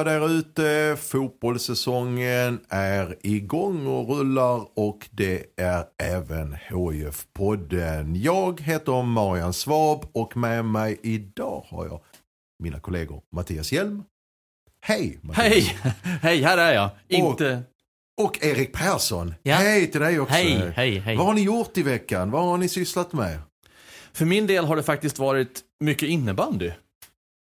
Allihopa där ute. Fotbollssäsongen är igång och rullar och det är även HIF-podden. Jag heter Marian Svab och med mig idag har jag mina kollegor Mattias Hjelm. Hej Mattias. Hej! Hej, här är jag. Inte... Och Erik Persson. Ja. Hej till dig också. Hej, hej, hej. Vad har ni gjort i veckan? Vad har ni sysslat med? För min del har det faktiskt varit mycket innebandy.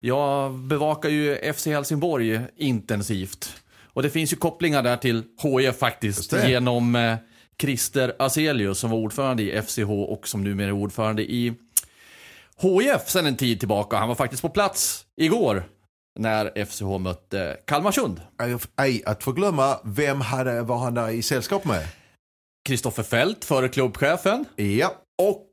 Jag bevakar ju FC Helsingborg intensivt. Och det finns ju kopplingar där till HIF faktiskt. Genom eh, Christer Azelius som var ordförande i FCH och som numera är ordförande i HIF sedan en tid tillbaka. Han var faktiskt på plats igår när FCH mötte Kalmarsund. Ej att förglömma, vem hade, var han där i sällskap med? Kristoffer Fält, före klubbchefen. Ja, och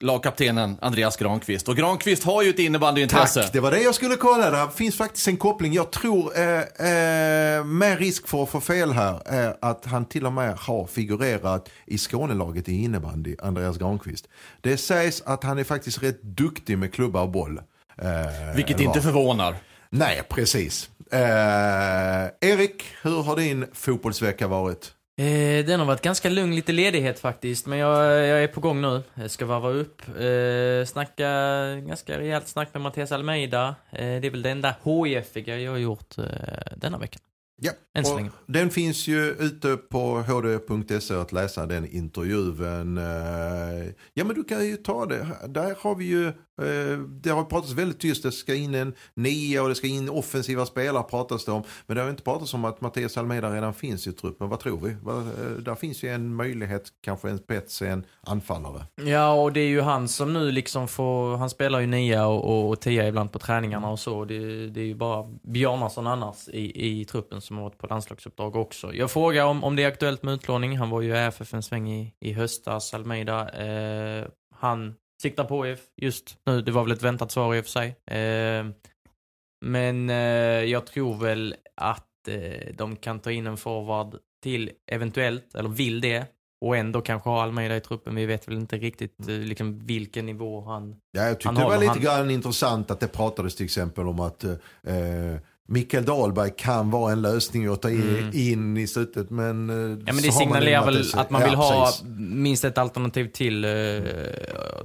lagkaptenen Andreas Granqvist. Och Granqvist har ju ett innebandyintresse. Tack, det var det jag skulle kolla. Det finns faktiskt en koppling. Jag tror, eh, eh, med risk för att få fel här, eh, att han till och med har figurerat i Skånelaget i innebandy, Andreas Granqvist. Det sägs att han är faktiskt rätt duktig med klubba och boll. Eh, Vilket var. inte förvånar. Nej, precis. Eh, Erik, hur har din fotbollsvecka varit? Eh, den har varit ganska lugn, lite ledighet faktiskt. Men jag, jag är på gång nu. Jag ska varva upp. Eh, snacka, ganska rejält snack med Mattias Almeida. Eh, det är väl det enda HIF-iga jag har gjort eh, denna veckan. Ja, Än så länge. den finns ju ute på hd.se att läsa den intervjun. Eh, Ja men du kan ju ta det. Där har vi ju, Eh, det har pratats väldigt tyst, det ska in en nia och det ska in offensiva spelare pratas det om. Men det har inte pratats om att Mattias Almeida redan finns i truppen. Vad tror vi? Eh, där finns ju en möjlighet, kanske en spets, en anfallare. Ja, och det är ju han som nu liksom får... Han spelar ju nia och, och, och tia ibland på träningarna och så. Det, det är ju bara Bjarnason annars i, i truppen som har varit på landslagsuppdrag också. Jag frågar om, om det är aktuellt med utlåning. Han var ju i AFF en sväng i, i höstas, Almeida. Eh, han siktar på IF just nu. Det var väl ett väntat svar i och för sig. Eh, men eh, jag tror väl att eh, de kan ta in en forward till eventuellt, eller vill det, och ändå kanske ha Almeida i truppen. Vi vet väl inte riktigt eh, liksom, vilken nivå han... Ja, jag tyckte Han det var lite han- grann intressant att det pratades till exempel om att Mikael Dahlberg kan vara en lösning att ta in, Mm. in i slutet. Men, eh, Ja, men det signalerar väl att man Ja, vill ha precis. minst ett alternativ till, eh,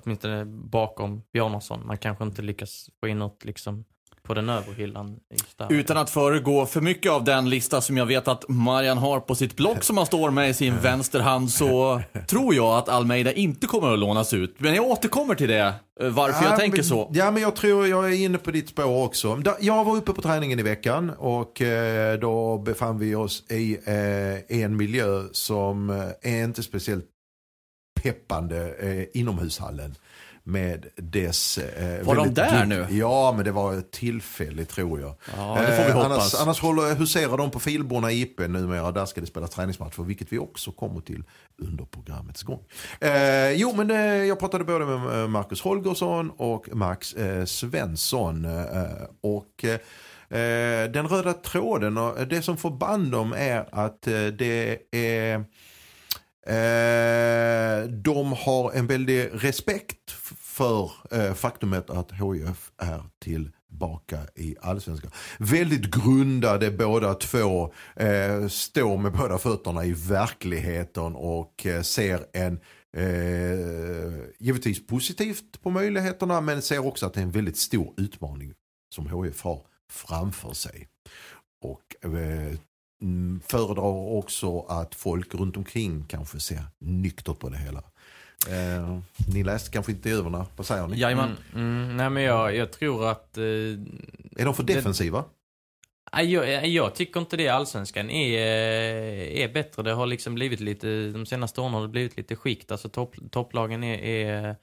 åtminstone bakom Bjarnason. Man kanske inte lyckas få in något liksom på den övre hyllan. just där. Utan att föregå för mycket av den lista som jag vet att Marian har på sitt block som han står med i sin vänsterhand så tror jag att Almeida inte kommer att lånas ut. Men jag återkommer till det, eh, varför jag Ja, tänker men, så. Ja, men jag tror jag är inne på ditt spår också. Jag var uppe på träningen i veckan och eh, då befann vi oss i eh, en miljö som är inte speciellt peppande, inomhushallen. Med dess... Eh, Var de där nu? Ja, men det var tillfälligt tror jag. Ja, det får vi Eh, hoppas. Annars, annars håller, huserar de på Filborna IP numera. Där ska det spelas träningsmatcher, vilket vi också kommer till under programmets gång. Eh, jo, men eh, jag pratade både med eh, Marcus Holgersson och Max eh, Svensson. Eh, och den röda tråden och det som förband dem är att det är Eh, de har en väldig respekt för eh, faktumet att HIF är tillbaka i allsvenskan. Väldigt grundade båda två, eh, står med båda fötterna i verkligheten och eh, ser en eh, givetvis positivt på möjligheterna men ser också att det är en väldigt stor utmaning som HIF har framför sig. Och eh, mm, föredrar också att folk runt omkring kanske ser nyktert på det hela. Eh, ni läste kanske intervjuerna, vad säger ni? Jajamän. Mm, mm, nej men jag, jag tror att... Eh, Är de för defensiva? nej, jag, jag tycker inte det. Allsvenskan är, eh, är bättre. Det har liksom blivit lite, de senaste åren har det blivit lite skikt. Alltså topp, topplagen är, är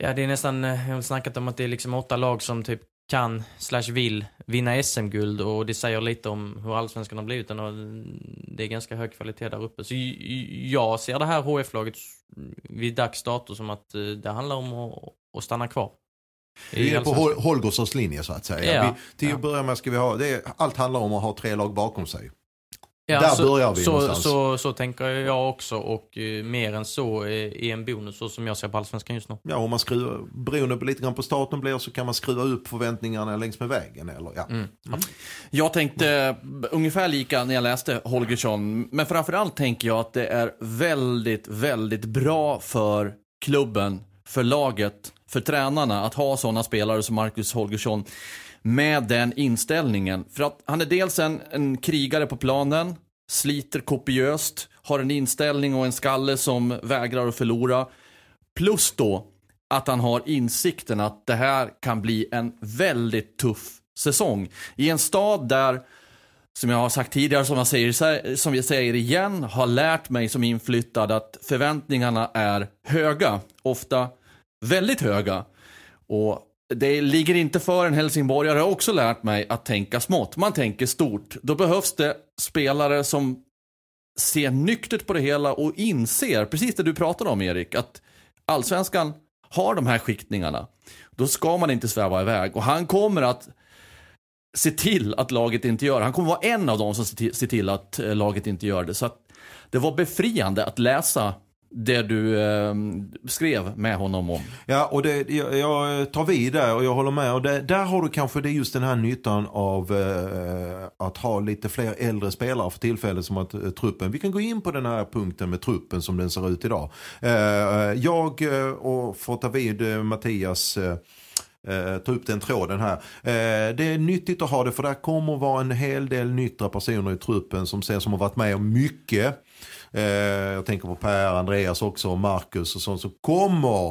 Ja, det är nästan, eh, jag har snackat om att det är liksom åtta lag som typ kan, slash vill, vinna SM-guld och det säger lite om hur allsvenskan har blivit. Och det är ganska hög kvalitet där uppe. Så jag ser det här HF-laget vid dags dato som att eh, det handlar om att, att stanna kvar. Vi är på Holgersons linje så att säga. Ja, vi, till att börja med ska vi ha, det är, allt handlar om att ha tre lag bakom sig. Ja, Där så, börjar vi så, någonstans. så, så tänker jag också och eh, mer än så är, är en bonus så som jag ser på Allsvenskan just nu. Ja, om man skruvar, beroende på lite grann på starten blir så kan man skruva upp förväntningarna längs med vägen. Eller, ja. Mm. Jag tänkte ungefär lika när jag läste Holgersson. Men framförallt tänker jag att det är väldigt, väldigt bra för klubben, för laget, för tränarna att ha sådana spelare som Marcus Holgersson med den inställningen. För att han är dels en, en krigare på planen, sliter kopiöst, har en inställning och en skalle som vägrar att förlora. Plus då att han har insikten att det här kan bli en väldigt tuff säsong. I en stad där, som jag har sagt tidigare, som jag säger, som jag säger igen, har lärt mig som inflyttad att förväntningarna är höga. Ofta väldigt höga. Och det ligger inte för en helsingborgare, har också lärt mig att tänka smått. Man tänker stort. Då behövs det spelare som ser nyktert på det hela och inser, precis det du pratade om Erik, att allsvenskan har de här skiktningarna. Då ska man inte sväva iväg. Och han kommer att se till att laget inte gör det. Han kommer vara en av dem som ser till att eh, laget inte gör det. Så att det var befriande att läsa det du eh, skrev med honom om. Ja, och det, jag, jag tar vid där och jag håller med. Och det, där har du kanske det just den här nyttan av eh, att ha lite fler äldre spelare för tillfället som att eh, truppen. Vi kan gå in på den här punkten med truppen som den ser ut idag. Eh, jag eh, och får ta vid eh, Mattias eh, eh, ta upp den tråden här. det är nyttigt att ha det för där kommer vara en hel del nyktra personer i truppen som ser som har varit med om mycket. Eh, jag tänker på Per, Andreas också och Marcus och sånt som kommer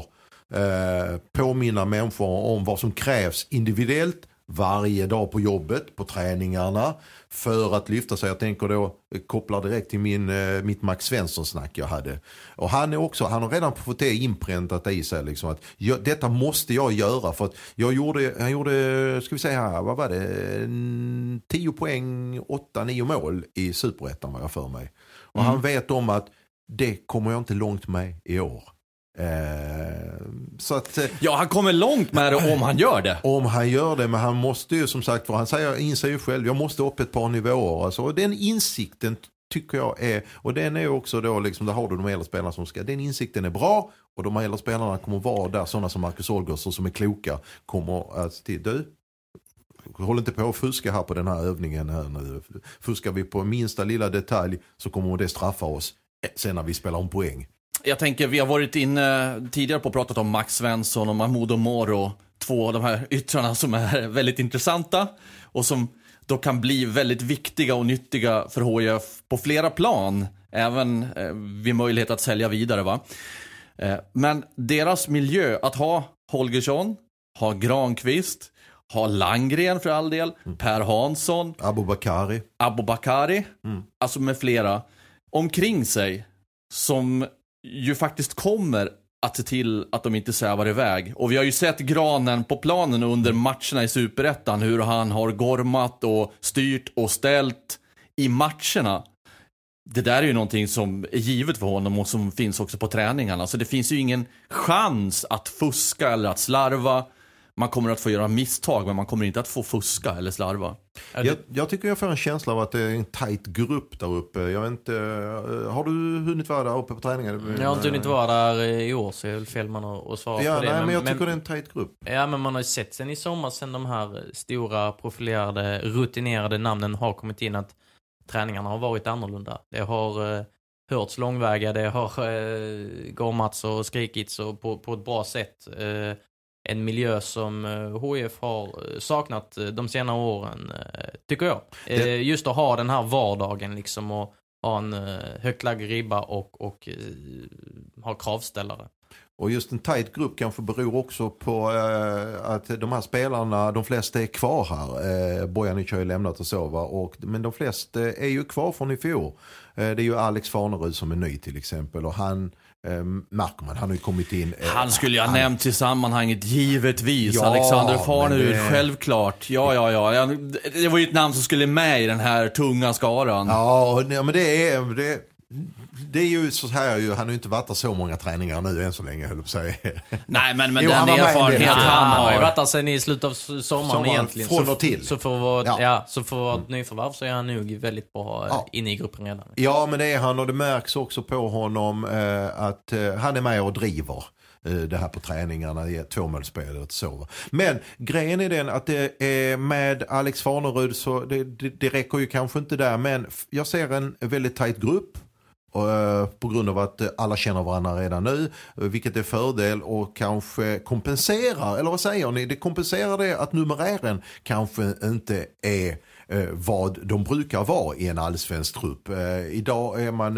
eh, påminna människor om vad som krävs individuellt varje dag på jobbet, på träningarna för att lyfta sig. Jag tänker då, kopplar direkt till min, eh, mitt Max Svensson-snack jag hade. Och han, är också, han har redan fått det inpräntat i sig. Liksom, att jag, detta måste jag göra. För att jag gjorde, han gjorde, ska vi säga här, vad var det, 10 poäng, 8-9 mål i superettan var jag för mig. Och mm. han vet om att det kommer jag inte långt med i år. Eh, så att, eh, ja, han kommer långt med det om han gör det. Om han gör det, men han måste ju som sagt, för han säger, inser ju själv, jag måste upp ett par nivåer. Alltså, och den insikten tycker jag är, och den är också då, liksom, där har du de äldre spelarna som ska, den insikten är bra och de äldre spelarna kommer vara där, sådana som Marcus Olgersson som är kloka, kommer att till, du, håll inte på att fuska här på den här övningen här nu. Fuskar vi på minsta lilla detalj så kommer det straffa oss sen när vi spelar om poäng. Jag tänker, vi har varit inne tidigare på och pratat om Max Svensson och Mahmoud Moro. Två av de här yttrarna som är väldigt intressanta och som då kan bli väldigt viktiga och nyttiga för HIF på flera plan. Även eh, vid möjlighet att sälja vidare. va. Eh, men deras miljö, att ha Holgersson, ha Granqvist, ha Langren för all del, mm. Per Hansson, Abubakari, Abubakari mm. alltså med flera, omkring sig som ju faktiskt kommer att se till att de inte svävar iväg. Och vi har ju sett Granen på planen under matcherna i Superettan, hur han har gormat och styrt och ställt i matcherna. Det där är ju någonting som är givet för honom och som finns också på träningarna. Så det finns ju ingen chans att fuska eller att slarva man kommer att få göra misstag men man kommer inte att få fuska eller slarva. Jag, jag, tycker jag får en känsla av att det är en tight grupp där uppe. Jag vet inte, eh, har du hunnit vara där uppe på träningen? Jag har inte hunnit vara där i år så jag är väl fel man att svara ja, på det. Nej, men, jag tycker men, det är en tight grupp. Ja men man har ju sett sen i sommar sen de här stora profilerade rutinerade namnen har kommit in att träningarna har varit annorlunda. Det har eh, hörts långväga, det har eh, gormats och skrikits och på, på ett bra sätt. Eh, en miljö som HIF eh, har eh, saknat eh, de senare åren, tycker jag. Det... Just att ha den här vardagen liksom och, ha en högt lagd ribba och, och ha kravställare. Och just en tight grupp kanske beror också på eh, att de här spelarna, de flesta är kvar här. Eh, Bojanic har ju lämnat och så va. Och, men de flesta är ju kvar från i fjol. Eh, det är ju Alex Farnerud som är ny till exempel. Och han eh, märker man, han har ju kommit in. Eh, Han skulle jag ha han- nämnt i sammanhanget, givetvis. Ja, Alexander Farnerud, det- självklart. Ja, ja, ja. Det var ju ett namn som skulle med i den här tunga skaran. Ja, men det är, det, det är ju så här ju, han har ju inte varit där så många träningar nu än så länge höll jag på säga. Nej, men, men Jo, han den del. erfarenhet han han har ju varit där sen i slutet av sommaren, Sommaren, egentligen. från så, och till. Så för att vara, Ja. ja. så för att vara ett nyförvärv så är han nog väldigt bra eh, Ja. inne i gruppen redan. Ja, men det är han och det märks också på honom eh, att eh, han är med och driver eh, det här på träningarna i tvåmålsspelet och så. Men grejen är den att det är med Alex Farnerud så det, det, det räcker ju kanske inte där. Men jag ser en väldigt tajt grupp. Eh, på grund av att alla känner varandra redan nu, eh, vilket är fördel och kanske kompenserar, eller vad säger ni? Det kompenserar det att numerären kanske inte är eh, vad de brukar vara i en allsvensk trupp. Idag är man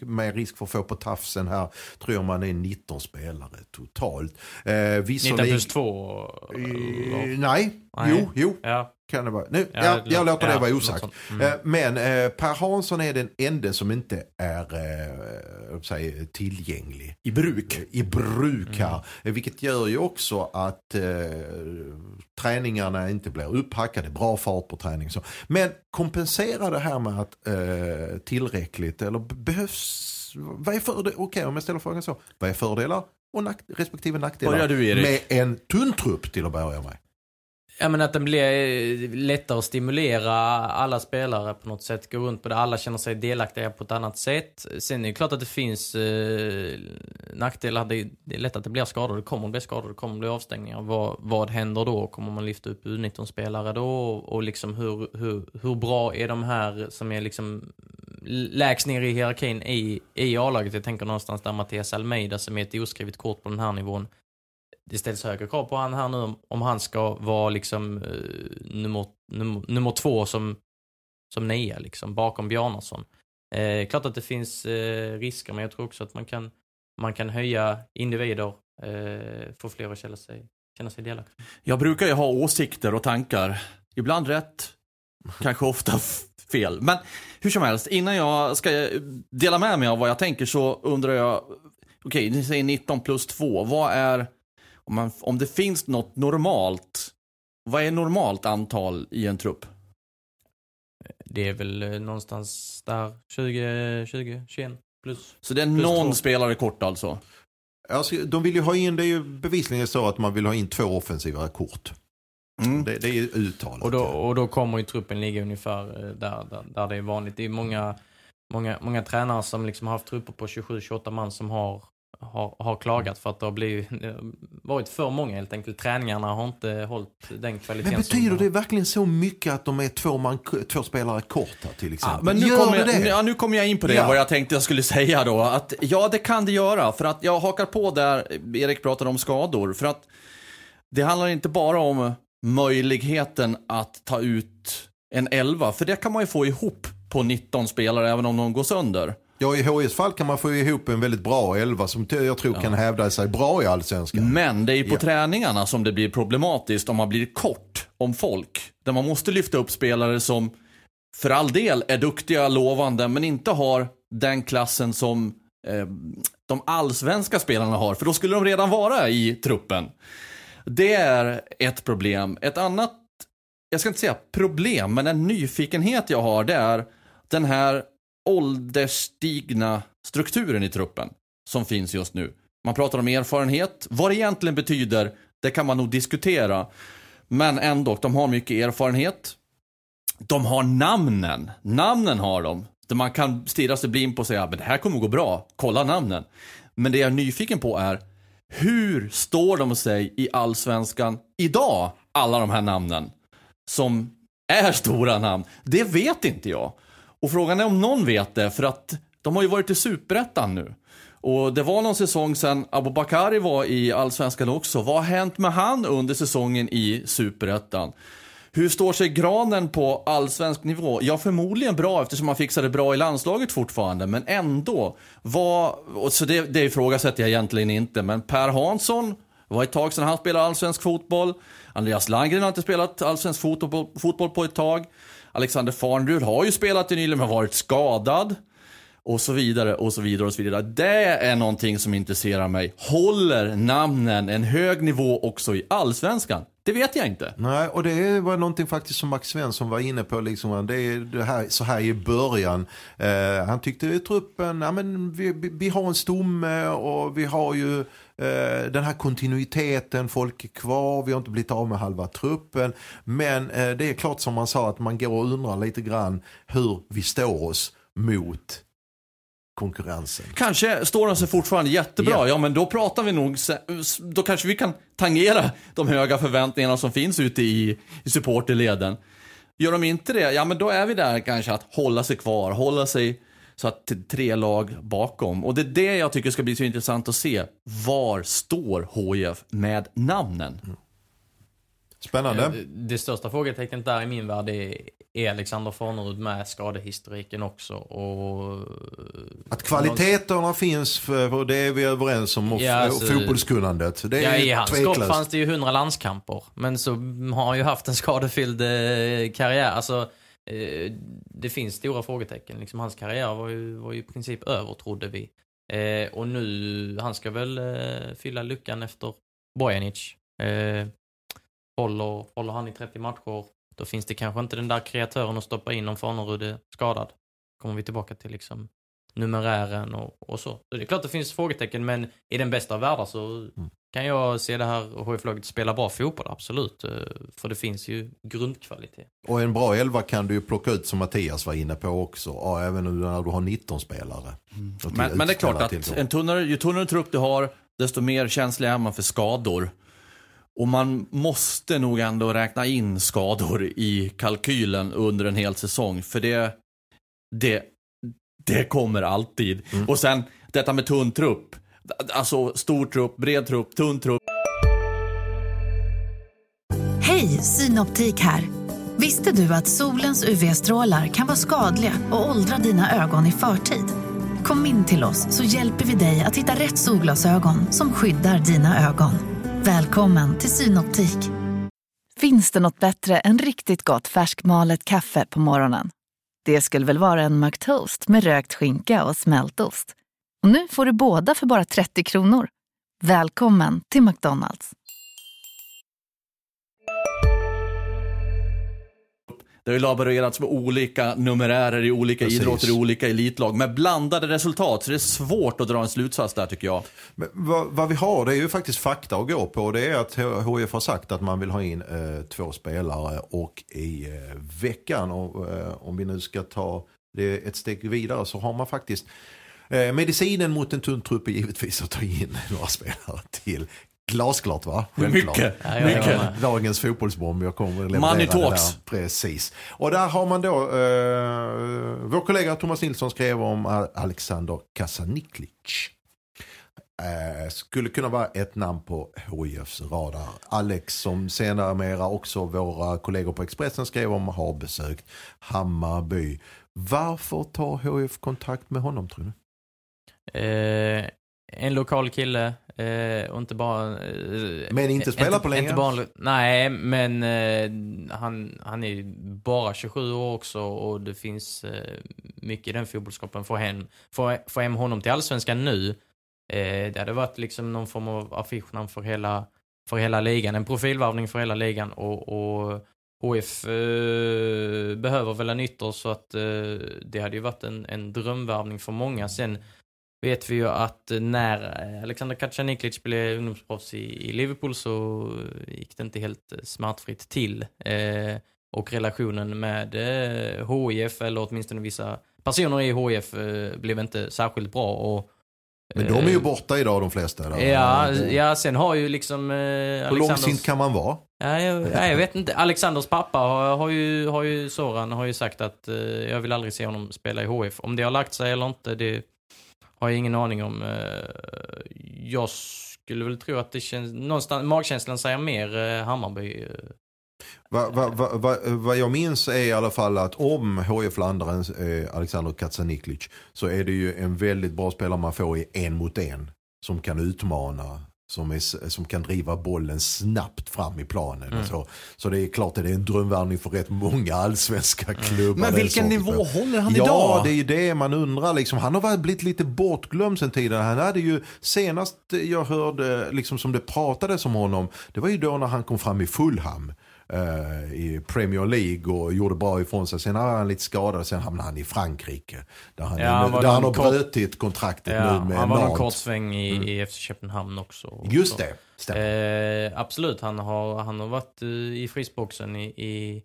med risk för att få på tafsen här, tror jag man är 19 spelare totalt. Eh, 19 visserligen- plus 2. Eh, nej, jo, jo, Ja, kan det vara. Nu, Ja, ja, jag det- låter det ja, vara något osagt. sånt. Mm. Eh, Men eh, Per Hansson är den enda som inte är eh, säger, tillgänglig I bruk. i bruk här. Mm. Eh, Vilket gör ju också att eh, träningarna inte blir upphackade, bra fart på träning. Så. Men kompensera det här med att eh, tillräckligt, eller behövs, vad är för okej om jag ställer frågan så, vad är fördelar och nack, respektive nackdelar med en tunn trupp till att börja med? Ja men att den blir eh, lättare att stimulera alla spelare på något sätt. Gå runt på det, alla känner sig delaktiga på ett annat sätt. Sen är det klart att det finns eh, nackdelar. Det, det är lätt att det blir skador. Det kommer att bli skador, det kommer att bli avstängningar. Vad, vad händer då? Kommer man lyfta upp U19-spelare då? Och, och liksom hur, hur, hur bra är de här som är liksom lägst ner i hierarkin i, i A-laget? Jag tänker någonstans där Mattias Almeida som är ett oskrivet kort på den här nivån det ställs högre krav på han här nu om, han ska vara liksom eh, nummer, nummer, nummer två som, som nia liksom, bakom Bjarnason. Eh, klart att det finns eh, risker, men jag tror också att man kan, man kan höja individer, eh, få fler att känna sig, känna sig delaktiga. Jag brukar ju ha åsikter och tankar. Ibland rätt, kanske ofta fel. Men hur som helst, innan jag ska dela med mig av vad jag tänker så undrar jag, okej, ni säger 19 plus 2. Vad är, om, man, om det finns något normalt, vad är normalt antal i en trupp? Det är väl eh, någonstans där 20, 20, 21 plus. Så det är Plus någon två. spelare kort alltså? Alltså, de vill ju ha in, det är ju bevisligen så att man vill ha in två offensiva kort. Mm. Det, det är ju uttalat. Och då, och då kommer ju truppen ligga ungefär eh, där, där, där det är vanligt. Det är många, många, många tränare som liksom har haft trupper på 27-28 man som har, har, har klagat för att det har blivit, det har varit för många helt enkelt. Träningarna har inte hållit den kvaliteten. Men betyder som det verkligen så mycket att de är två, man, två spelare korta till exempel? Ja, men nu kommer det jag, det? ja, nu kommer jag in på det, Ja. vad jag tänkte jag skulle säga då. Att, ja, det kan det göra. För att jag hakar på där Erik pratade om skador. För att det handlar inte bara om möjligheten att ta ut en 11. För det kan man ju få ihop på 19 spelare även om de går sönder. Ja, i HIs fall kan man få ihop en väldigt bra elva som jag tror kan hävda sig bra i allsvenskan. Men det är ju på Ja. träningarna som det blir problematiskt om man blir kort om folk. Där man måste lyfta upp spelare som för all del är duktiga, lovande, men inte har den klassen som eh, de allsvenska spelarna har. För då skulle de redan vara i truppen. Det är ett problem. Ett annat, jag ska inte säga problem, men en nyfikenhet jag har det är den här ålderstigna strukturen i truppen som finns just nu. Man pratar om erfarenhet. Vad det egentligen betyder, det kan man nog diskutera. Men ändå, de har mycket erfarenhet. De har namnen. Namnen har de. Där man kan stirra sig blind på och säga, ah, men det här kommer gå bra. Kolla namnen. Men det jag är nyfiken på är, hur står de sig i allsvenskan idag? Alla de här namnen. Som är stora namn. Det vet inte jag. Och frågan är om någon vet det, för att de har ju varit i superettan nu. Och det var någon säsong sedan Abubakari var i Allsvenskan också. Vad har hänt med han under säsongen i Superettan? Hur står sig Granen på allsvensk nivå? Ja, förmodligen bra eftersom han fixade bra i landslaget fortfarande, men ändå. Vad, och så det, det ifrågasätter jag egentligen inte, men Per Hansson det var ett tag sedan han spelade allsvensk fotboll. Andreas Landgren har inte spelat allsvensk fotboll, fotboll på ett tag. Alexander Farnrud har ju spelat i Nyland men varit skadad. Och så vidare och så vidare och så vidare. Det är någonting som intresserar mig. Håller namnen en hög nivå också i allsvenskan? Det vet jag inte. Nej, och det var någonting faktiskt som Max Svensson var inne på. Liksom, det är det här, så här i början. Eh, han tyckte i truppen, ja, men vi, vi har en stomme och vi har ju den här kontinuiteten, folk är kvar, vi har inte blivit av med halva truppen. Men eh, det är klart som man sa att man går och undrar lite grann hur vi står oss mot konkurrensen. Kanske står de sig fortfarande jättebra. Ja. Ja. men då pratar vi nog, då kanske vi kan tangera de höga förväntningarna som finns ute i, i supporterleden. Gör de inte det, ja men då är vi där kanske att hålla sig kvar, hålla sig så att tre lag bakom. Och det är det jag tycker ska bli så intressant att se. Var står HIF med namnen? Spännande. Eh, Det största frågetecknet där i min värld är, är Alexander Farnerud med skadehistoriken också. Och, Att kvaliteterna finns, för, det är vi överens om, och, Ja, alltså- fotbollskunnandet. Det Ja, är i hans skott fanns det ju hundra landskamper. Men så har han ju haft en skadefylld eh, karriär. Alltså, eh, det finns stora frågetecken. Liksom, hans karriär var ju, var ju i princip över, trodde vi. Eh, och nu, han ska väl eh, fylla luckan efter Bojanic. Eh, håller, håller han i 30 matcher, då finns det kanske inte den där kreatören att stoppa in om Farnerud är skadad. Kommer vi tillbaka till liksom numerären och, och så. så. Det är klart det finns frågetecken, men i den bästa av världar så mm kan jag se det här HIF-laget spela bra fotboll, absolut. Eh, För det finns ju grundkvalitet. Och en bra elva kan du ju plocka ut som Mattias var inne på också. Ja, även när du har 19 spelare. Till- Men, men det är klart att en tunnare, ju tunnare trupp du har, desto mer känslig är man för skador. Och man måste nog ändå räkna in skador i kalkylen under en hel säsong. För det, det, det kommer alltid. Och sen detta med tunn trupp. Alltså stor trupp, bred trupp, tunn trupp. Hej, Synoptik här. Visste du att solens UV-strålar kan vara skadliga och åldra dina ögon i förtid? Kom in till oss så hjälper vi dig att hitta rätt solglasögon som skyddar dina ögon. Välkommen till Synoptik. Finns det något bättre än riktigt gott färskmalet kaffe på morgonen? Det skulle väl vara en McToast med rökt skinka och smältost. Och nu får du båda för bara 30 kronor. Välkommen till McDonalds. Det har ju laborerats med olika numerärer i olika Precis. idrotter, i olika elitlag. Med blandade resultat. Så det är svårt att dra en slutsats där tycker jag. Men vad, vad vi har det är ju faktiskt fakta att gå på. Det är att HF har sagt att man vill ha in eh, två spelare och i eh, veckan, och, eh, om vi nu ska ta det ett steg vidare, så har man faktiskt eh, medicinen mot en tunn trupp är givetvis att ta in några spelare till. Glasklart va? Självklart. Mycket, Ja, mycket. Dagens fotbollsbomb, jag kommer att Money talks. där. Precis. Och där har man då, eh, vår kollega Thomas Nilsson skrev om Alexander Kasaniklic. Eh, skulle kunna vara ett namn på HIFs radar. Alex som senare mera också våra kollegor på Expressen skrev om har besökt Hammarby. Varför tar HIF kontakt med honom tror du? Eh, en lokal kille eh, och inte bara... Eh, Men inte spelar på länge? Inte bara, nej, men eh, han, han är bara 27 år också och det finns eh, mycket i den fotbollskroppen. Få hem, få, få hem honom till allsvenskan nu, eh, det hade varit liksom någon form av affischnamn för hela, för hela ligan. En profilvarvning för hela ligan och, och HF eh, behöver väl en ytter så att det hade ju varit en, en drömvärvning för många. Sen vet vi ju att när Alexander Kacaniklic blev ungdomsproffs i, i Liverpool så gick det inte helt smärtfritt till. Eh, och relationen med eh, HIF, eller åtminstone vissa personer i HIF, eh, blev inte särskilt bra. Och, Men de är ju eh, borta idag de flesta. Ja, ja, sen har ju liksom... Eh, Hur långsint kan man vara? Ja, jag, ja, jag vet inte. Alexanders pappa har, har, ju, har ju, Soran har ju sagt att eh, jag vill aldrig se honom spela i HF. Om det har lagt sig eller inte, det har jag ingen aning om. Eh, jag skulle väl tro att det känns, någonstans, magkänslan säger mer eh, Hammarby. Vad va, va, va, jag minns är i alla fall att om HIF-landaren, eh, Alexander Katsaniklic så är det ju en väldigt bra spelare man får i en mot en. Som kan utmana, som, är, som kan driva bollen snabbt fram i planen. Och så. så det är klart att det är en drömvärvning för rätt många allsvenska klubbar. Men vilken nivå håller han ja, idag? det är ju det man undrar. Liksom. Han har blivit lite bortglömd sen tidigare. Han hade ju senast jag hörde liksom, som det pratades om honom, det var ju då när han kom fram i Fulham. Eh, I Premier League och gjorde bra ifrån sig. Sen har han lite skadad, sen hamnade han i Frankrike. Där han, Ja, han där han har kort- brutit kontraktet Ja, nu med han var Nantes. kort sväng i, i FC Köpenhamn också. Just det, stämmer. Eh, absolut, han har, han har varit eh, i frysboxen i, i,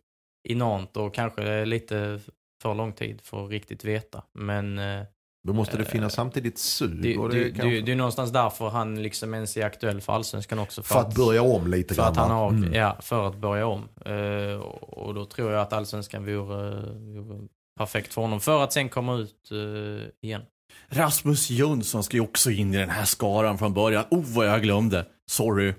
i Nantes och kanske lite för lång tid för att riktigt veta. Men eh, Då måste det finnas samtidigt sug. det, och det, det, det, kanske- det, är någonstans därför han liksom ens är aktuell för allsvenskan också. för att börja om lite för grann. att han har, Mm. ja, för att börja om. Eh, och, då tror jag att allsvenskan vore, vore perfekt för honom. För att sen komma ut eh, igen. Rasmus Jönsson ska ju också in i den här skaran från början. Oh, vad jag glömde. Sorry.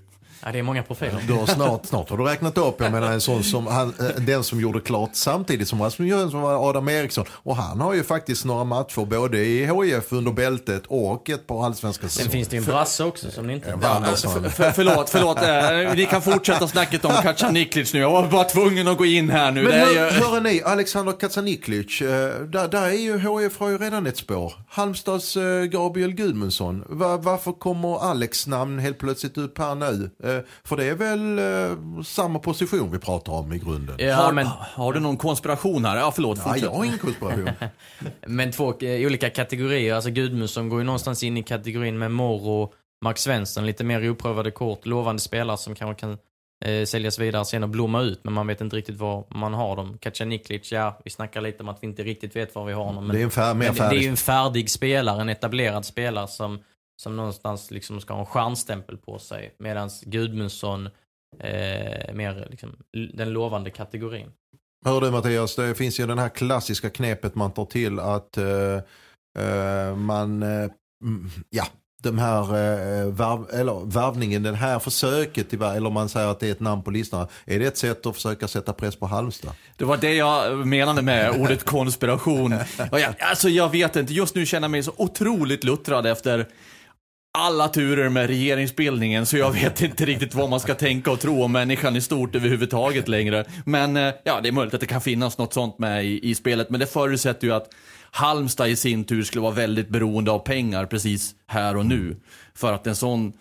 Ja, det är många profiler. Du har snart, snart har du räknat upp, jag menar en sån som han, eh, den som gjorde klart samtidigt som Rasmus Jönsson var Adam Eriksson. Och han har ju faktiskt några matcher både i HIF under bältet och ett par allsvenska Sen säsonger. finns det ju en brasse också som ni inte... Ja, Andersson. För, förlåt, förlåt. Eh, ni kan fortsätta snacket om Kacaniklic nu. Jag var bara tvungen att gå in här nu. Men hör, ju... ni, Alexander Kacaniklic, eh, där, där är ju HIF har ju redan ett spår. Halmstads Gabriel Gudmundsson. Va, varför kommer Alex namn helt plötsligt upp här nu? Eh, för det är väl eh, samma position vi pratar om i grunden? Ja, har, men, har du någon konspiration här? Ja, förlåt. Ja, jag har ingen konspiration. men två eh, olika kategorier. Alltså Gudmundsson går ju någonstans in i kategorin med Morro, Mark Svensson, lite mer oprövade kort, lovande spelare som kanske kan eh, säljas vidare sen och blomma ut, men man vet inte riktigt var man har dem. Kacaniklic, ja, vi snackar lite om att vi inte riktigt vet var vi har honom. Men det är en fär, mer Men det, det är färdig ju en färdig spelare, en etablerad spelare som, som någonstans liksom ska ha en stjärnstämpel på sig. Medan Gudmundsson eh, mer liksom, den lovande kategorin. Hör du Mattias, det finns ju den här klassiska knepet man tar till att eh, eh, man, eh, mm, ja, de här eh, varv, eller värvningen, den här försöket, eller om man säger att det är ett namn på listan, är det ett sätt att försöka sätta press på Halmstad? Det var det jag menade med ordet konspiration. Jag, alltså jag vet inte, just nu känner jag mig så otroligt luttrad efter alla turer med regeringsbildningen så jag vet inte riktigt vad man ska tänka och tro om människan i stort överhuvudtaget längre. Men eh, ja, det är möjligt att det kan finnas något sånt med i, i spelet, men det förutsätter ju att Halmstad i sin tur skulle vara väldigt beroende av pengar precis här och nu. För att en sån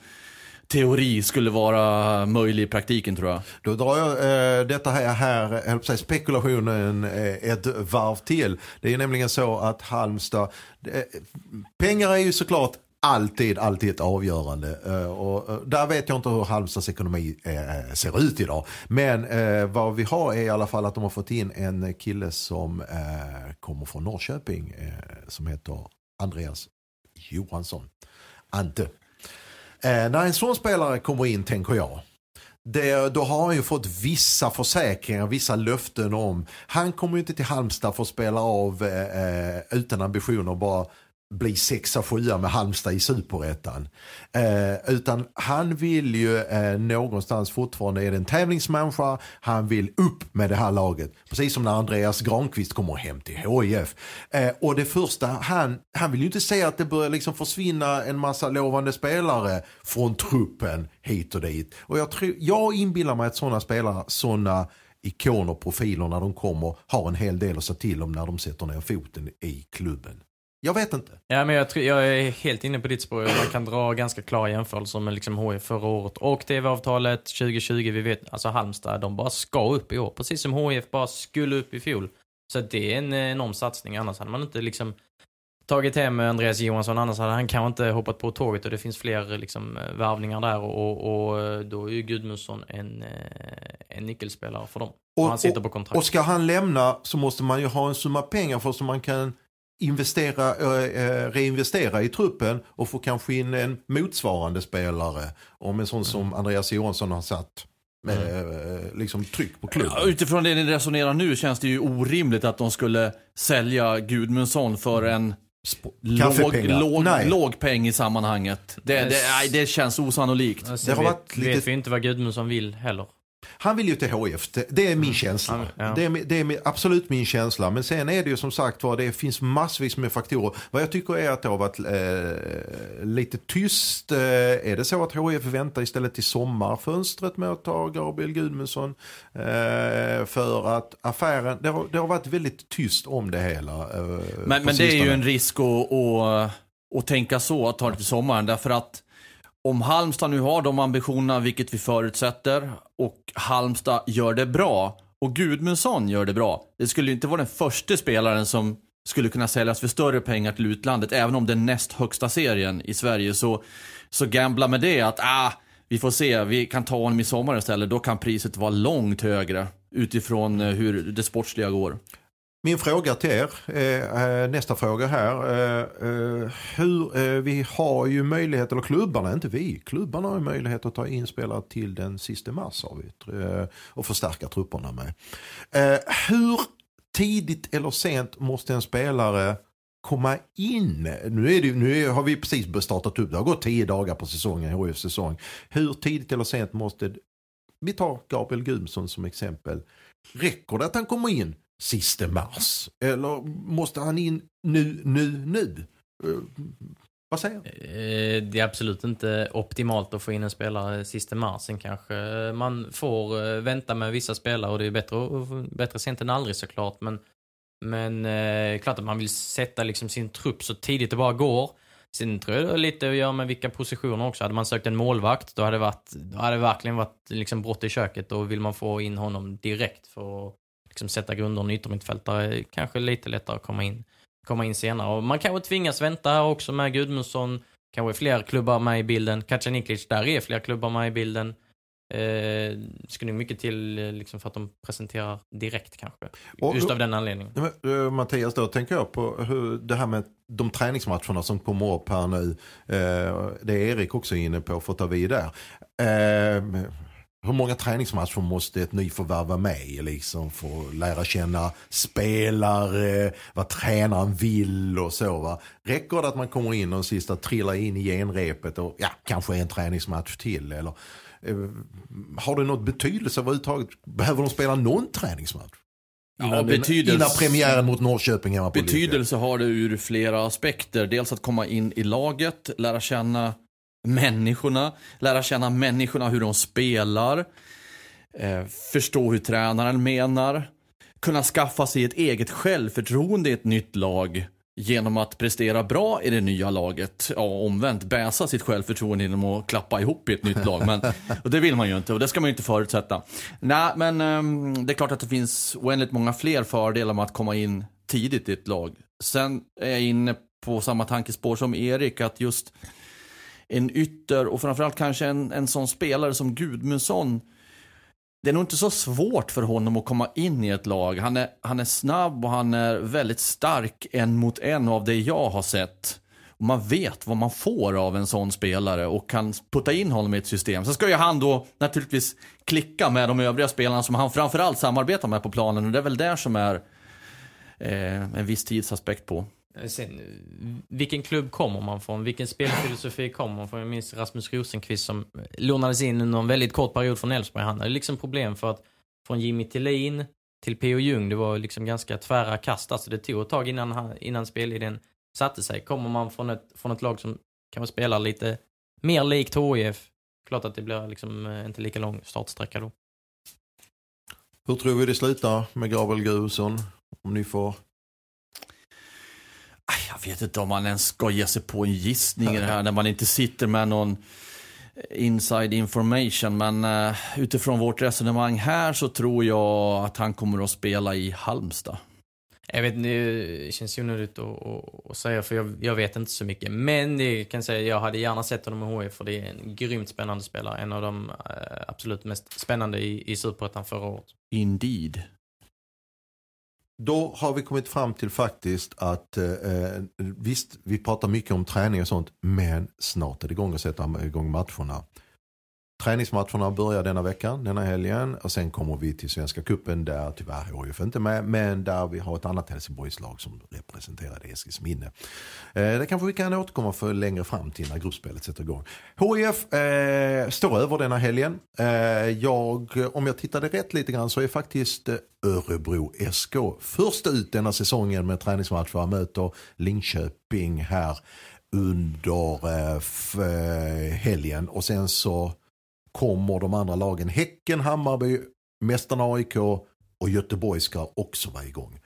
teori skulle vara möjlig i praktiken tror jag. Då drar jag eh, detta här, här säga, spekulationen eh, ett varv till. Det är nämligen så att Halmstad, eh, pengar är ju såklart alltid, alltid ett avgörande. Eh, och, eh, där vet jag inte hur Halmstads ekonomi eh, ser ut idag. Men vad vi har är i alla fall att de har fått in en kille som kommer från Norrköping som heter Andreas Johansson. Ante. När en sån spelare kommer in tänker jag det, då har han ju fått vissa försäkringar, vissa löften om. Han kommer ju inte till Halmstad för att spela av eh, utan ambitioner bara bli sexa, sjua med Halmstad i superettan. Eh, utan han vill ju eh, någonstans fortfarande, är det en tävlingsmänniska, han vill upp med det här laget. Precis som när Andreas Granqvist kommer hem till HIF. Eh, och det första, han, han vill ju inte säga att det börjar liksom försvinna en massa lovande spelare från truppen hit och dit. Och jag, tror, jag inbillar mig att sådana spelare, sådana ikoner, profiler när de kommer har en hel del att säga till om när de sätter ner foten i klubben. Jag vet inte. Ja, men jag, jag är helt inne på ditt spår. Man kan dra ganska klara jämförelser med liksom HIF förra året och TV-avtalet 2020. Vi vet, alltså Halmstad, de bara ska upp i år. Precis som HIF bara skulle upp i fjol. Så det är en enorm satsning. Annars hade man inte liksom tagit hem Andreas Johansson. Annars hade han kanske inte hoppat på tåget och det finns fler liksom, värvningar där. Och, och då är ju Gudmundsson en, eh, en nyckelspelare för dem. Och, han sitter på kontrakt. Och ska han lämna så måste man ju ha en summa pengar för så man kan investera, äh, reinvestera i truppen och få kanske in en motsvarande spelare. Om en sån som Andreas Johansson har satt med, eh, liksom tryck på klubben. Ja, Utifrån det ni resonerar nu känns det ju orimligt att de skulle sälja Gudmundsson för en låg, låg, Nej. låg peng i sammanhanget. Det, det, nej, det känns osannolikt. Alltså, Det har vet, varit lite- vet vi inte vad Gudmundsson vill heller. Han vill ju till HIF, det, är min känsla. Han- ja. Det, är, det är absolut min känsla. Men sen är det ju som sagt var, det finns massvis med faktorer. Vad jag tycker är att det har varit eh, lite tyst. Eh, är det så att HIF väntar istället till sommarfönstret med att ta Gabriel Gudmundsson? Eh, för att affären, det har, det har varit väldigt tyst om det hela. Eh, Men, men det är ju en risk att, att, att tänka så, att ta det till sommaren. Därför att om Halmstad nu har de ambitionerna, vilket vi förutsätter, och Halmstad gör det bra, och Gudmundsson gör det bra. Det skulle ju inte vara den första spelaren som skulle kunna säljas för större pengar till utlandet, även om det är näst högsta serien i Sverige. Så, så gambla med det att, ah, vi får se, vi kan ta honom i sommar istället. Då kan priset vara långt högre utifrån eh, hur det sportsliga går. Min fråga till er, eh, eh nästa fråga här. Eh, eh, hur, eh, vi har ju möjlighet, eller klubbarna, inte vi, klubbarna har ju möjlighet att ta in spelare till den sista mars har vi, eh, och förstärka trupperna med. Eh, hur tidigt eller sent måste en spelare komma in? Nu, är det, nu har vi precis startat upp, det har gått tio dagar på säsongen, HIFs säsong. Hur tidigt eller sent måste, vi tar Gabriel Gumsson som exempel. Räcker det att han kommer in sista mars? Eller måste han in nu, nu, nu? Eh, vad säger du? Eh, Det är absolut inte optimalt att få in en spelare sista mars. Sen kanske man får eh, vänta med vissa spelare och det är bättre, bättre sent än aldrig såklart. Men, men eh, klart att man vill sätta liksom sin trupp så tidigt det bara går. Sen tror jag det har lite att göra med vilka positioner också. Hade man sökt en målvakt då hade det, varit, då hade det verkligen varit liksom brott i köket. Då vill man få in honom direkt för att liksom sätta grunderna i yttermittfältare. Kanske lite lättare att komma in komma in senare. Och man kanske tvingas vänta också med Gudmundsson. Kanske fler klubbar med i bilden. Kacaniklic, där är fler klubbar med i bilden. Eh, ska nog mycket till eh, liksom för att de presenterar direkt kanske. Och- Just av den anledningen. Men, eh, Mattias, då tänker jag på hur det här med de träningsmatcherna som kommer upp här nu. Eh, det är Erik också inne på för att ta vid där. Eh, hur många träningsmatcher måste ett nyförvärv vara med i liksom för att lära känna spelare, vad tränaren vill och så va. Räcker det att man kommer in och sista trillar in i genrepet och ja, kanske en träningsmatch till eller eh, har det något betydelse överhuvudtaget? Behöver de spela någon träningsmatch? Ja, Innan, betydelse- innan premiären mot Norrköping hemma på. Betydelse har det ur flera aspekter. Dels att komma in i laget, lära känna människorna, lära känna människorna hur de spelar, eh, förstå hur tränaren menar, kunna skaffa sig ett eget självförtroende i ett nytt lag genom att prestera bra i det nya laget. Ja, omvänt, bäsa sitt självförtroende genom att klappa ihop i ett nytt lag. Men, och det vill man ju inte och det ska man ju inte förutsätta. Nej, men ehm, det är klart att det finns oändligt många fler fördelar med att komma in tidigt i ett lag. Sen är jag inne på samma tankespår som Erik, att just en ytter och framförallt kanske en, en sån spelare som Gudmundsson det är nog inte så svårt för honom att komma in i ett lag. Han är, han är snabb och han är väldigt stark en mot en av det jag har sett. Och man vet vad man får av en sån spelare och kan putta in honom i ett system. Sen ska ju han då naturligtvis klicka med de övriga spelarna som han framförallt samarbetar med på planen och det är väl där som är eh, en viss tidsaspekt på. Eh, sen, eh, vilken klubb kommer man från? Vilken spelfilosofi kommer man från? Jag minns Rasmus Rosenqvist som eh, lånades in under en väldigt kort period från Elfsborg. Han hade liksom problem för att från Jimmy Tillin till P.O. Jung, det var liksom ganska tvära kast. Alltså det tog ett tag innan, han- innan spelidén satte sig. Kommer man från ett, från ett lag som kanske spelar lite mer likt HIF, klart att det blir liksom inte lika lång startsträcka då. Hur tror vi det slutar med Gabriel Gudmundsson? Om ni får... Jag vet inte om man ens ska ge sig på en gissning i det här när man inte sitter med någon inside information. Men eh, utifrån vårt resonemang här så tror jag att han kommer att spela i Halmstad. Jag vet inte, det känns ju onödigt att, att, att säga för jag, jag vet inte så mycket. Men det kan jag säga, jag hade gärna sett honom i HIF för det är en grymt spännande spelare. En av de eh, absolut mest spännande i, i Superettan förra året. Indeed. Då har vi kommit fram till faktiskt att eh, eh, visst, vi pratar mycket om träning och sånt, men snart är det igång att sätta igång matcherna. Träningsmatcherna börjar denna veckan, denna helgen. Och sen kommer vi till Svenska Kuppen där tyvärr HIF inte med. Men där vi har ett annat Helsingborgslag som representerar Eskilsminne. Eh, det kanske vi kan återkomma för längre fram till när gruppspelet sätter igång. HIF eh, står över denna helgen. Eh, jag, om jag tittade rätt lite grann så är faktiskt eh, Örebro SK först ut denna säsongen med träningsmatcher. Möter Linköping här under eh, eh, helgen. Och sen så kommer de andra lagen Häcken, Hammarby, Mästarna AIK och Göteborg ska också vara igång.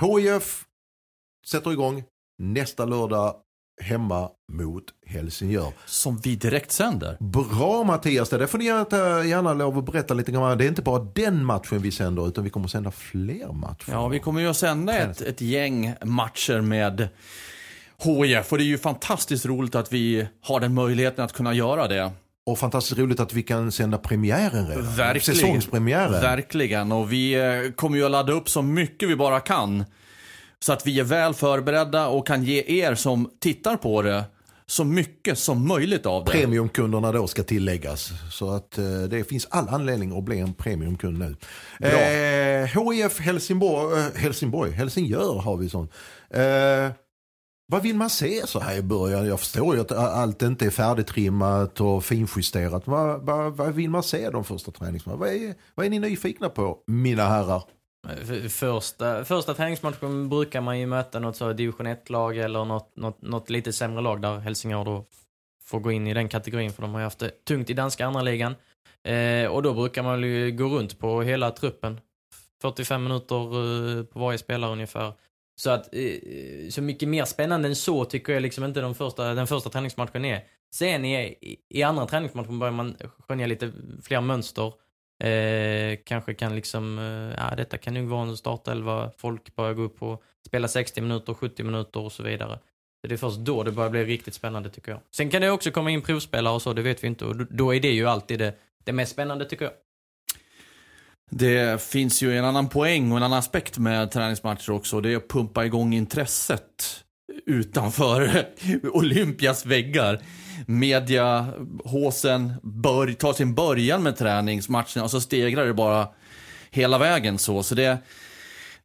HIF sätter igång nästa lördag hemma mot Helsingör. Som vi direkt sänder. Bra Mattias, det får ni gärna, lov att berätta lite grann. Det är inte bara den matchen vi sänder utan vi kommer sända fler matcher. Ja, vi kommer ju att sända ett, ett gäng matcher med HIF och det är ju fantastiskt roligt att vi har den möjligheten att kunna göra det. Och fantastiskt roligt att vi kan sända premiären redan. Verkligen. Säsongspremiären. Verkligen, och vi eh, kommer ju att ladda upp så mycket vi bara kan. Så att vi är väl förberedda och kan ge er som tittar på det så mycket som möjligt av det. Premiumkunderna då ska tilläggas. Så att eh, det finns all anledning att bli en premiumkund nu. Bra. Eh, HIF Helsingborg, eh, Helsingborg, Helsingör har vi sån. Eh, vad vill man se så här i början? Jag förstår ju att allt inte är färdigtrimmat och finjusterat. Vad, vad, vad vill man se de första träningsmatcherna? Vad är, vad är ni nyfikna på, mina herrar? Första, första träningsmatchen brukar man ju möta något så division 1-lag eller något, något, något lite sämre lag där Helsingör då får gå in i den kategorin för de har ju haft det tungt i danska andra ligan. Eh, och då brukar man ju gå runt på hela truppen. 45 minuter eh, på varje spelare ungefär. Så att eh, eh, så mycket mer spännande än så tycker jag liksom inte de första, den första träningsmatchen är. Sen i, i, andra träningsmatchen börjar man skönja lite fler mönster. Eh, kanske kan liksom, eh, ja detta kan nog vara en startelva, folk börjar gå upp och spela 60 minuter, 70 minuter och så vidare. Så det är först då det börjar bli riktigt spännande tycker jag. Sen kan det också komma in provspelare och så, det vet vi inte. Och då- då är det ju alltid det, det mest spännande tycker jag. Det finns ju en annan poäng och en annan aspekt med träningsmatcher också. Det är att pumpa igång intresset utanför Olympias väggar. Media, håsen, bör, tar sin början med träningsmatcherna och så stegrar det bara hela vägen så. Så det,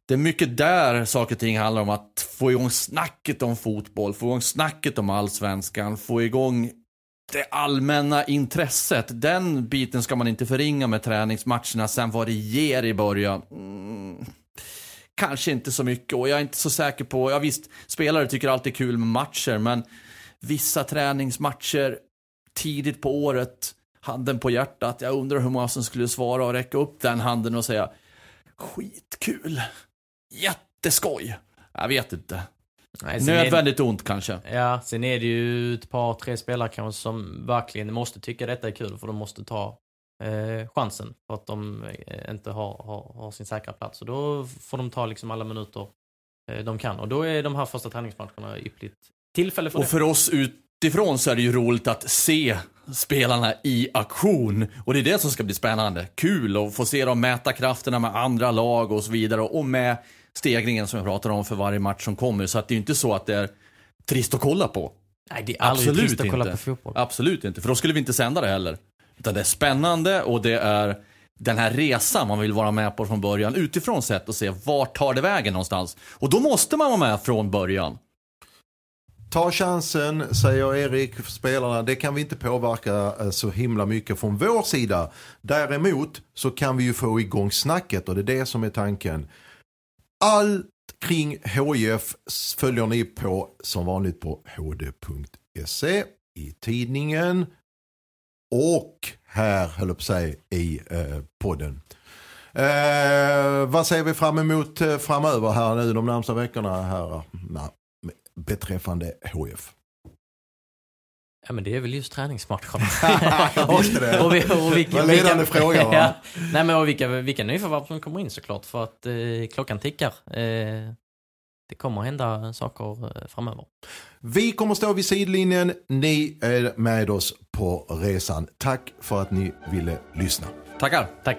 det är mycket där saker och ting handlar om att få igång snacket om fotboll, få igång snacket om allsvenskan, få igång det allmänna intresset. Den biten ska man inte förringa med träningsmatcherna. Sen vad det ger i början. Mm, kanske inte så mycket och jag är inte så säker på, ja visst, spelare tycker alltid kul med matcher men vissa träningsmatcher tidigt på året, handen på hjärtat, jag undrar hur många som skulle svara och räcka upp den handen och säga skitkul, jätteskoj. Jag vet inte. Nej, är det- Nödvändigt ont kanske. Ja, sen är det ju ett par, tre spelare kanske som verkligen måste tycka detta är kul för de måste ta eh, chansen för att de eh, inte har, har, har sin säkra plats. Och då får de ta liksom alla minuter eh, de kan. Och då är de här första träningsmatcherna yppligt tillfälle för Och det. för oss utifrån så är det ju roligt att se spelarna i aktion. Och det är det som ska bli spännande. Kul att få se dem mäta krafterna med andra lag och så vidare. Och med stegringen som jag pratar om för varje match som kommer. Så att det är ju inte så att det är trist att kolla på. Nej, det är aldrig Absolut trist att kolla inte. på fotboll. Absolut inte, för då skulle vi inte sända det heller. Utan det är spännande och det är den här resan man vill vara med på från början utifrån sett och se vart tar det vägen någonstans. Och då måste man vara med från början. Ta chansen, säger Erik, för spelarna. Det kan vi inte påverka eh, så himla mycket från vår sida. Däremot så kan vi ju få igång snacket och det är det som är tanken. Allt kring HIF följer ni på som vanligt på hd.se i tidningen och här, höll jag på att säga, i eh, podden. Eh, vad ser vi fram emot eh, framöver här nu de närmsta veckorna här? Eh, na, beträffande HF. Ja, men det är väl just träningsmatcherna. Det. och, vi, och vilka, Vad ledande fråga, va? ja. Nej, men och vilka, vilka nyförvärv som kommer in såklart för att eh, klockan tickar. Eh, det kommer hända saker eh, framöver. Vi kommer stå vid sidlinjen. Ni är med oss på resan. Tack för att ni ville lyssna. Tackar. Tack.